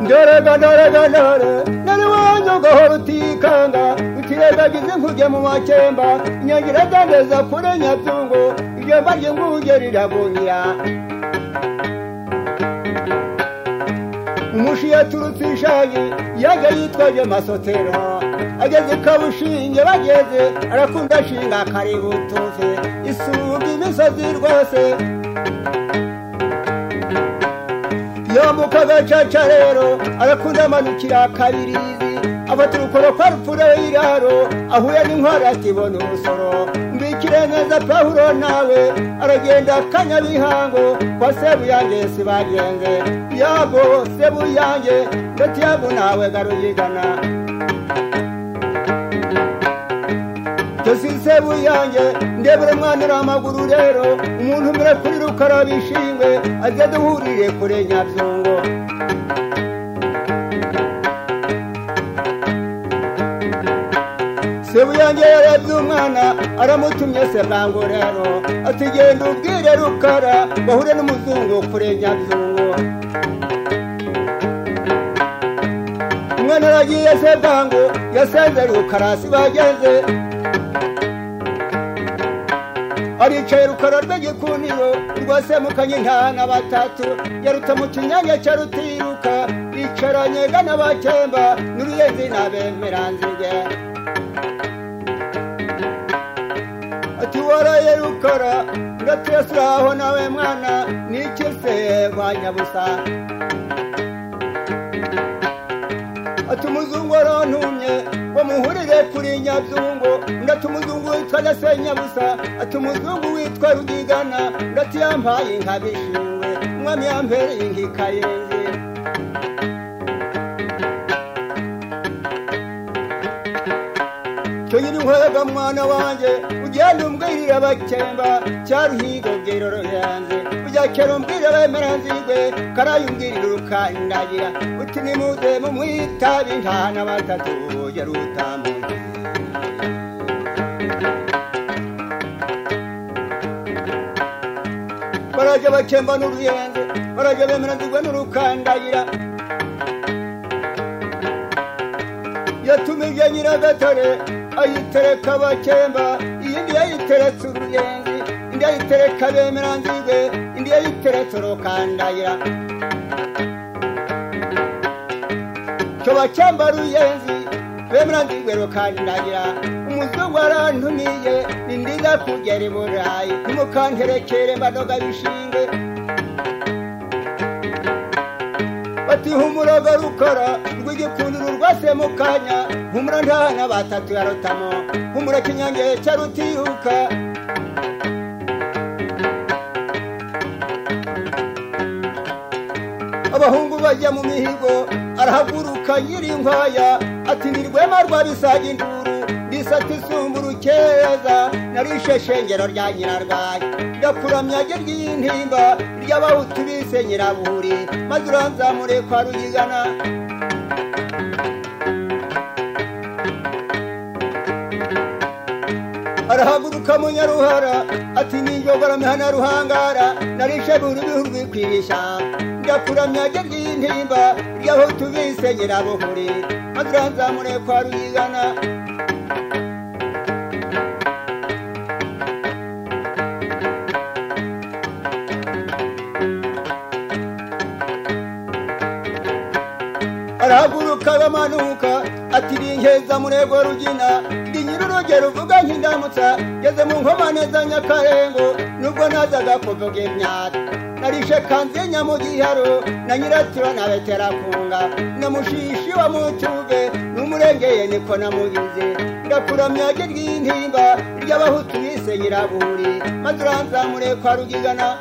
ndorega ndorega ndore. Nari wanjye ugahora utikanga utirengagiza inkuge mu makemba. Inyangira zandeza kure nyabyungo iryo mba ry'inguge riragunira umushi yaturutse ishangi yaje yitwaje masotero. Ageze kabushinge bageze arakunda ashinga akareba utufe isumba imisozi rwose. Yambuka agacaca rero arakunda amanukira kabirizi afata urukoro kwa rupfura y'iraro ahuye n'inkwara atibona urusoro mbikire neza pawulo nawe. Aragenda akanyabihango kwa sebuyange si bagenze yabo sebuyange ndetse yabo nawe garuyigana Jose buyange ndebere mwana n'amaguru rero umuntu umwe kuri rukara bishingwe ajya duhurire kure nyabyungo. Sebuyange yarebye umwana aramutumye se bwangu rero. Ati genda ubwire rukara bahure n'umuzungu kure nyabyungo. Umwana aragiye se bwangu yasenze rukara si bageze. Aricaye rukara rw'igikundiro rwasemukanye intana batatu. Yaruta mu kinyanya cya rutiruka yicaranye gana bakemba n'uruyenzi n'abemeranzige ati waraye rukara ngatesuraho nawe mwana n'iki se kwa nyabusa. Ati umuzungu arantumye bamuhurire kuri nyabyungo ndati umuzungu witwa se nyabusa ati umuzungu witwa rudigana. Ndati yampaye inka bishingwe umwami yampereye inka ikayenze tunyiri inkwega mwana wanjye. Ugenda umbwirira abakemba cyaruhigo bwiroro yanze ujya kera umbwirira bemeranzigwe karaye umbwirira urukandagira uti nimuze mumwitabe intana batatu ya rutamuze barajya bakemba n'uruyenze barajya bemeranzigwe n'urukandagira yatumije nyiragatare ayitereka abakemba iyindi yayiteretse uruyenzi indi yayitereka bemeranzigwe indi yayiteretse urukandagira cyo bakemba ruyenzi bemeranzigwe rukandagira umuzungu arantumiye ni ndiza kugera i burayi ntimukanterekere mbadoga bishinge bati humuraga rukara rw'igikundiro rwase mu kanya humura ntana batatu ya rutamo humura kinyange cya abahungu bajya mu mihigo arahaguruka nyiri inkwaya ati nirwema rwa bisaga induru risata isumba urukeza narishe shengero rya nyirarwaye ndakuramya rye ry'intimba ry'abahutu bise nyirabuhuri maze uranzamure kwa ruyigana. Arahaguruka mu nyaruhara ati ninjogora mihana ruhangara narishe buri bihu rwikwirisha ndakuramya rye ry'intimba ry'abahutu bise nyirabuhuri maze uranzamure kwa ruyigana. Arahaguruka bamanuka ati rinkeza murego rugina. Ndi nyir'urugero uvuga nk'indamutsa ngeze mu nkomane za nyakarengo nubwo nazaga kuvuga imyaka narishe kanze nyamugiharo na nyiratiro na beterakunga na mushishi wa mutuve n'umurengeye niko namugize ndakuramya rye ry'intimba ry'abahutu bise nyiraburi. Maze uranzamure kwa rugigana.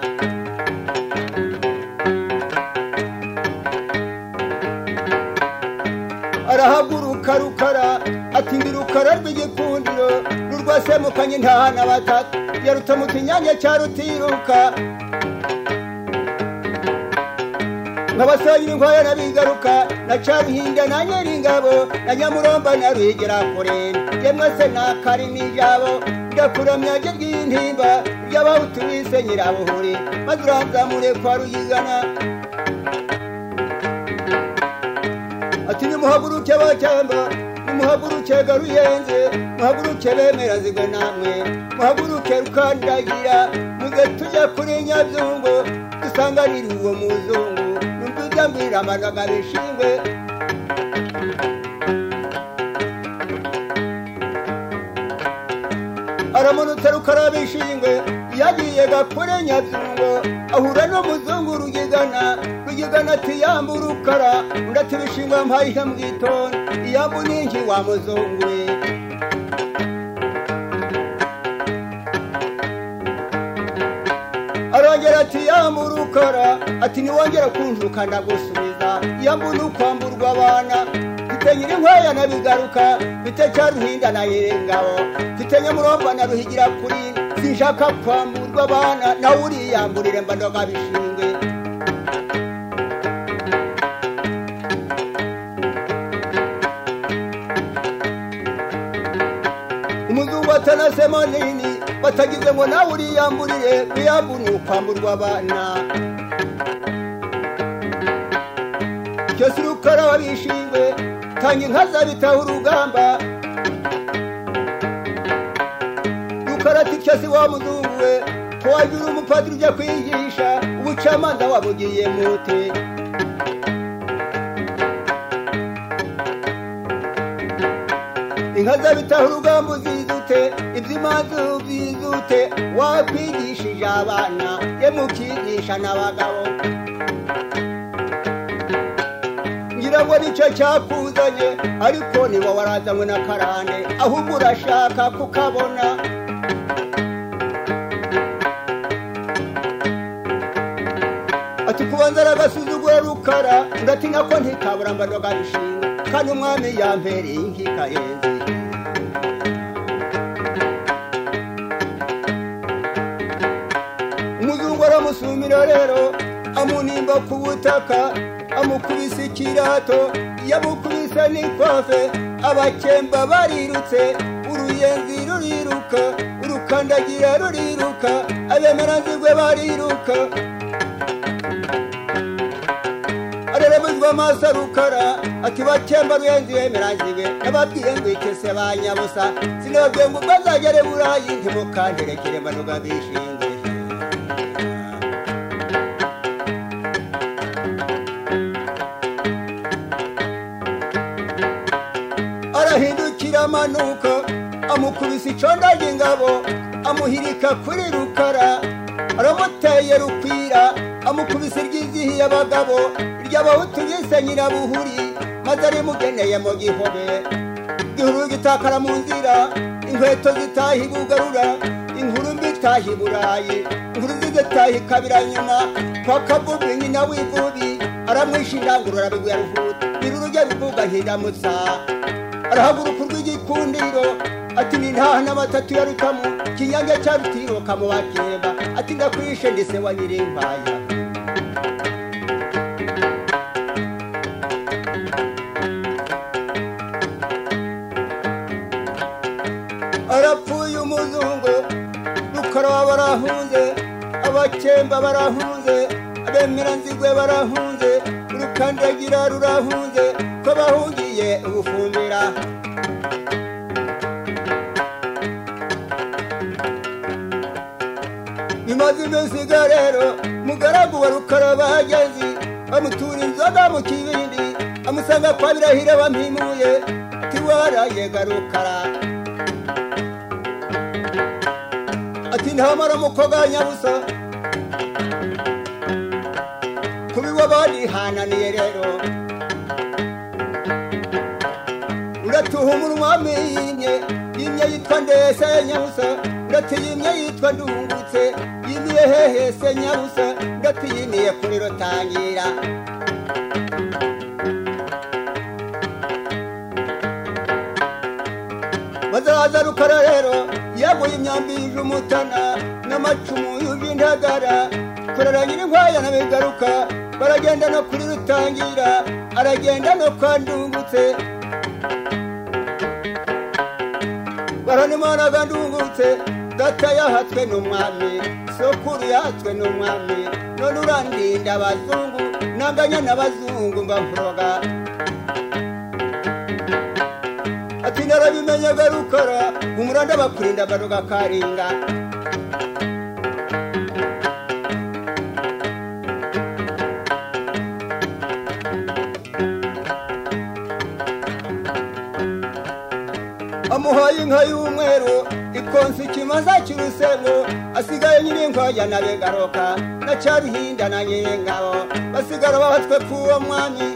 Arahaguruka rukara ati ndi rukara rw'igikundiro rurwasemukanye intahana batatu. Yaruta mu kinyange cya rutiruka. Nk'abasangira inkwaya n'abigaruka na caruhinda na nyiringabo na nyamuromba na rwigera kure. Yemwe se nakari n'ijabo ndakuramya rye ry'intimba ry'abahutu bise nyirabuhuri. Maze uranzamure kwa ruyigana ati nimuhaguruke bacyamba nimuhaguruke garuyenze muhaguruke bemera zigwe namwe muhaguruke rukandagira muze tujya kuri nyabyungu dusanganire uwo muzungu numviza mbwira amanaga bishingwe. Aramunutse rukarabishingwe yagiye gakure nyabyungo ahura n'umuzungu rugigana rugigana ati yambu rukara undi ati bishingwe mpayihe mu gitondo iyambu ninki wa muzungu we arongera ati yambu rukara ati niwongera kunjuka ndagusubiza. Yambu nukwamburwa abana mfite nyirinkwaya na bigaruka mfite cya ruhinda na yerengabo mfite nyamuromba na ruhigira kuri sinshaka kwamburwa abana nawe uriyamburire mba ndoga bishingwe umuzungu atanasemo nini batagize ngo nawe uriyamburire wiyambu ni ukwamburwa abana. Icyo si rukara wabishingwe tanga inka zabitaho urugamba. Rukara ati icyo si wa muzungu we ko wagira umupadiri ujya kwigisha ubucamanza wabugiye mute inka zabitaho urugamba uzizute iby'imanza ubyizute wakwigishije abana ye mukigisha n'abagabo. Ngira ngo ni cyo cyakuzanye ariko niba warazanywe na karande ahubwo urashaka kukabona. Ati kubanza aragasuzugura rukara ngati nako ntikabura mba ndoga bishinga kandi umwami yampereye inkikayenzi umuzungu aramusumira rero amunimba ku butaka amukubise ikirato yamukubise n'ikwafe abakemba barirutse uruyenzi ruriruka urukandagira ruriruka abemeranzigwe bariruka areremezwa amaso rukara ati bakemba ruyenzi wemeranzigwe nababwiye ngo ikese ba nyabusa sinababwiye ngo ubwo azagere burayi ntimukanterekere mbanuga bishingwe arahindukira amanuka amukubise icondo ry'ingabo amuhirika kuri rukara. Aramuteye rukwira amukubise iryizihiye abagabo iry'abahutu yise nyirabuhuri maze arimugeneye mu gihobe. Gihuru gitakara mu nzira inkweto zitaha ibugarura inkuru mbi itaha burayi inkuru nziza itaha ikabira nyuma kwa kavubi nyina w'ivubi aramwisha indangurura bigwa ruhuta nyir'urujya bivuga hindamutsa arahaguruka urw'igikundiro ati ni ntaha n'amatatu ya kinyange cya rutiroka mu bakeba. Ati ndakwishe ndise wa nyirimpaya barahunze abakemba barahunze abemeranzigwe barahunze rukandagira rurahunze ko bahungiye ubufumbira bimaze iminsiga rero mugaragu wa rukaraba hagezi bamutura inzoga mu kibindi amusanga kwa birahire bampimuye tiwaraye garukara ati ntamara mukoga nyabusa kubiwa barihananiye rero. Uratuha umunwa minye yimye yitwa ndese nyabusa uratiyimye yitwa ndungutse. Yimiye hehese nyabusa uratiyimiye kuri rutangira bazaza rukara rero. Yaguye imyambi yuje umutana n'amacumu yuje intagara kurara nyir'inkwaya baragenda no kuri rutangira aragenda no kwa ndungutse baranimanaga ndungutse data yahatswe n'umwami sokuru yahatswe n'umwami none urandinda abazungu nanganya n'abazungu mbavuroga ati narabimenyaga rukara umuranda bakurinda baruga karinga amuhaye inka y'umweru ikonsa ikimaza cy'urusego asigaye nyir'inkwaya na begaroka na cyaruhinda na nyir'ingabo basigara bahatswe k'uwo mwami.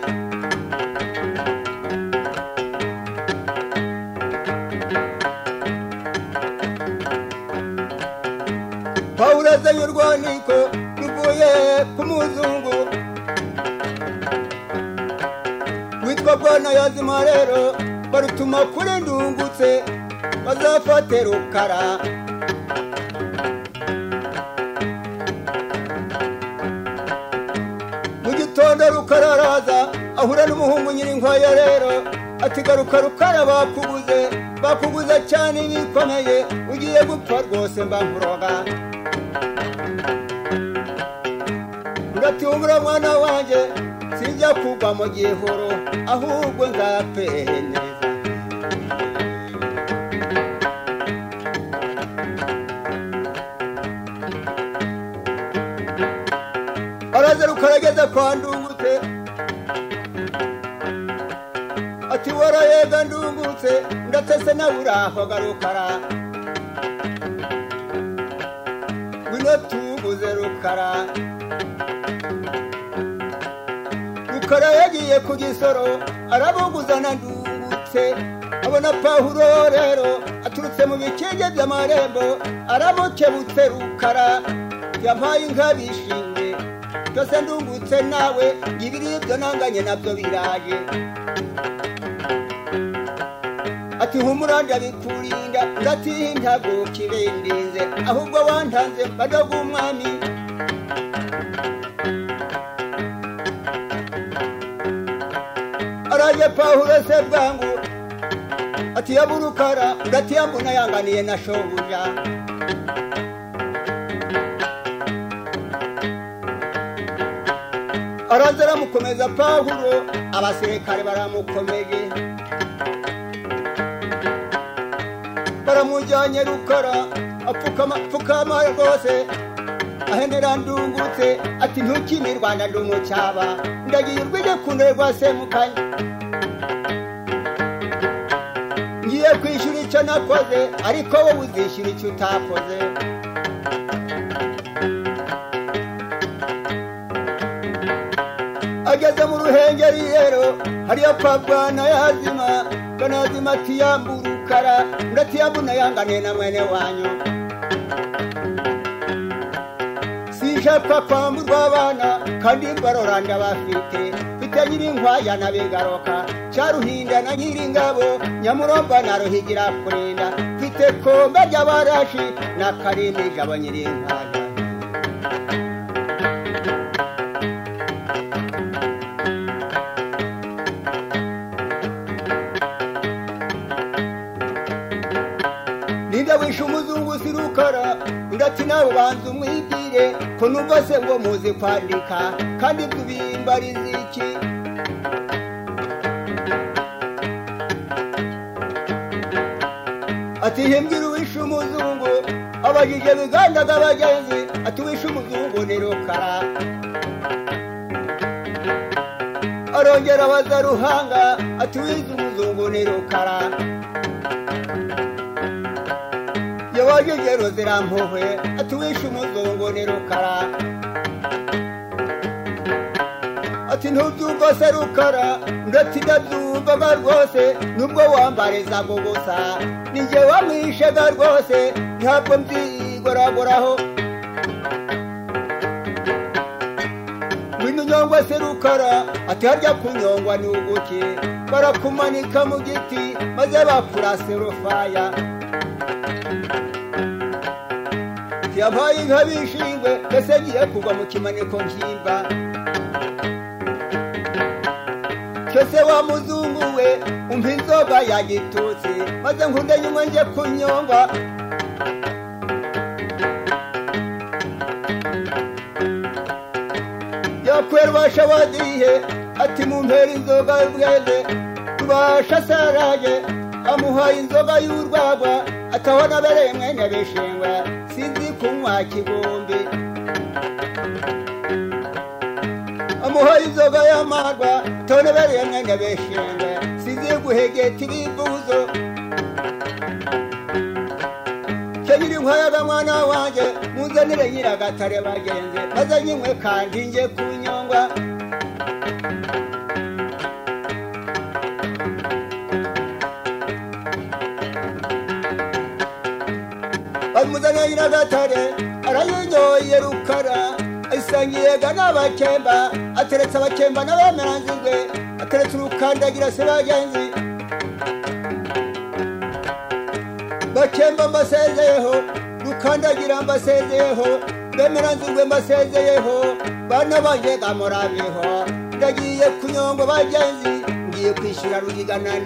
Pawulo azanye urwaniko ruvuye ku muzungu. Witwa bwana yazima rero barutuma kuri ndungutse bazafate rukara. Mu gitondo rukara araza ahura n'umuhungu nyir'inkwaya rero ati garuka rukara bakuguze bakuguze cyane bikomeye ugiye gupfa rwose mba nkuroga. Ndatungura mwana wanjye sinjya kugwa mu gihuru ahubwo nzapfe neza. Araza rukarageza kwa ndungutse. Ati warayega ndungutse. Ndatese nawe uraho garukara ngwino tuguze rukara rukara yagiye ku gisoro arabuguza na ndungutse. Abona pahuro rero aturutse mu bikinge by'amarembo aramukebutse rukara yampaye inka bishinge byose ndungutse nawe ibiri ibyo nanganye na byo biraje ati humura ndabikurinda ndatintabukire ndinze ahubwo wantanze mbadoga umwami. Araje pahuro se bwangu. Ati yaburukara ndatiyambuna yanganiye na shobuja. Araza aramukomeza pahuro abasirikare baramukomeje baramujyanye rukara apfukama apfukama rwose. Ahenera ndungutse ati ntukime rwanda ndi umucyaba ndagiye urwige kunde rwa semukanya ngiye kwishyura icyo nakoze ariko wowe uzishyura icyo utakoze. Ageze mu ruhengeri rero hariyo kwa bwana yazima bwana yazima atiyamburukara ndatiyambuna yanganiye na mwene wanyu. Sinshaka kwamburwa abana kandi barora ndabafite mfite nyir'inkwaya na bigaroka cyaruhinda na nyir'ingabo nyamuromba na ruhigira kurinda mfite komba ry'abarashi na karimi jabo ndati nawe banza umwibwire ko numva se ngo muzi kwandika kandi tubimbariza iki? Ati himbwira uwishe umuzungu. Abajije bigandaga abagenzi ati uwishe umuzungu ni rukara arongera abaza ruhanga ati wize umuzungu ni rukara yawajegero zirampuhwe ati wishe umuzungu ni rukara ati ntubyumva se rukara ndetse ndabyumvaga rwose nubwo wambarizaga ubusa ninjye wamwishaga rwose ntabwo mbyigoragoraho ngwino unyongwa se rukara ati harya kunyongwa ni uguki barakumanika mu giti maze bakurase rufaya yampaye inka bishingwe mbese ngiye kugwa mu kimaniko nkimba cyose wa muzungu we umva inzoga yagitutse maze nkunde nyumwe nje kunyongwa. Yakwerwa shabadiye ati mu mpera inzoga y'ubwede tubasha saraye amuhaye inzoga y'urwagwa ataho nabereye mwene bishingwa kunywa kibumbi. Amuhaye inzoga y'amarwa atabona bereye mwene bishingwe sinzi guhegeta ibibuzo kenyiri nkwayaga mwana wanjye munzanire nyiragatare bagenzi maze nyinywe kandi njye kunyongwa. Nyiragatare arayinyoye rukara ayisangiyega n'abakemba ateretse abakemba n'abemeranzizwe ateretse urukandagira se bagenzi. Bakemba mbasezeyeho rukandagira mbasezeyeho bemeranzirwe mbasezeyeho bana banjye gamurabiho ndagiye kunyongo bagenzi ngiye kwishyura rugigana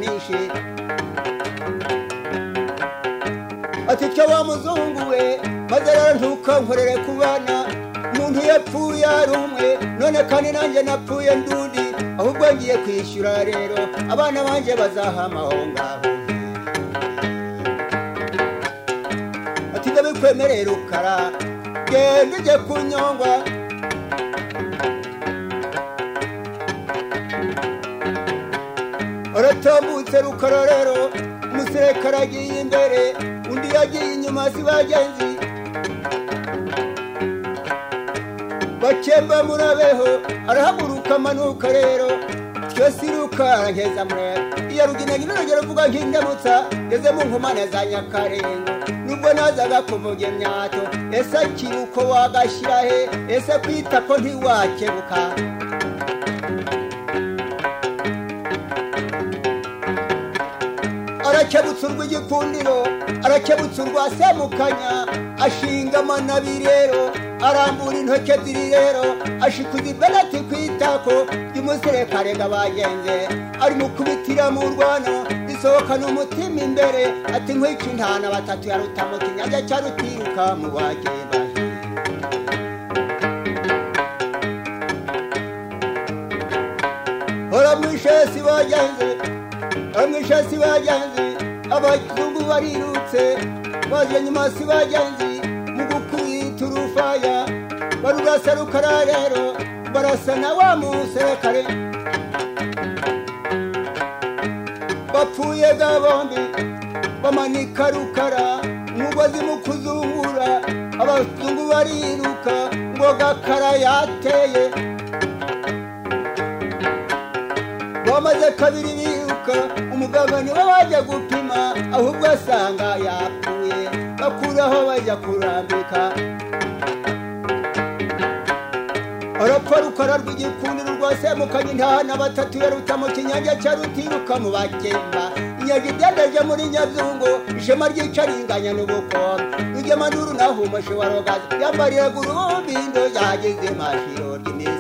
ati cyo wa muzungu we maze rero ntukankorere ku bana umuntu yapfuye ari umwe none kandi nanjye napfuye ndundi ahubwo ngiye kwishyura rero abana banjye bazahama aho ngaho ati ndabikwemereye rukara genda ujye kunyongwa aratambutse rukara rero umuserekara agiye imbere. Undi yagiye inyuma si bagenzi. Bakemba murabeho arahaguruka amanuka rero. Twese iruka arangeza murebe iyo rugina nyine urugero uvuga nk'indamutsa ngeze mu nkomane za nyakarengo nubwo nazaga kuvuga imyato ese akiruko wagashyira he? Ese kwita ko ntiwakebuka? Arakebutsa urw'igikundiro arakebutsa urwa semukanya ashinga amanabi rero arambura intoki ebyiri rero ashikuza ibenati ku itako ry'umuserekare bagenze ari mu kubitira mu rwano risohokana umutima imbere ati nk'iki intana batatu ya rutamu kinyajya cya rutiruka mu bagenda hora mu ishesi bagenze amwishasi bagenzi abazungu barirutse baje nyuma si bagenzi mu gukubita urufaya. Barurasa rukara rero barasa na wa muserekare. Bapfuye ga bombi bamanika rukara umugozi mu kuzungura. Abazungu bariruka ngo gakara yateye. Bamaze kabiri biruka umuganga ni we wajya gupima. Ahubwo asanga yapfuye bakuraho bajya kurambika. Arapfa rukara rw'igikundiro rwa semukanye intahana batatu yaruta mu kinyanja cya rutiruka mu bakemba inyaga muri nyazungu ishema ryicaringanya n'ubukombe rugema n'uru nahumushe wa rogaza yambariraga urubindo yageze mashiro ry'iminsi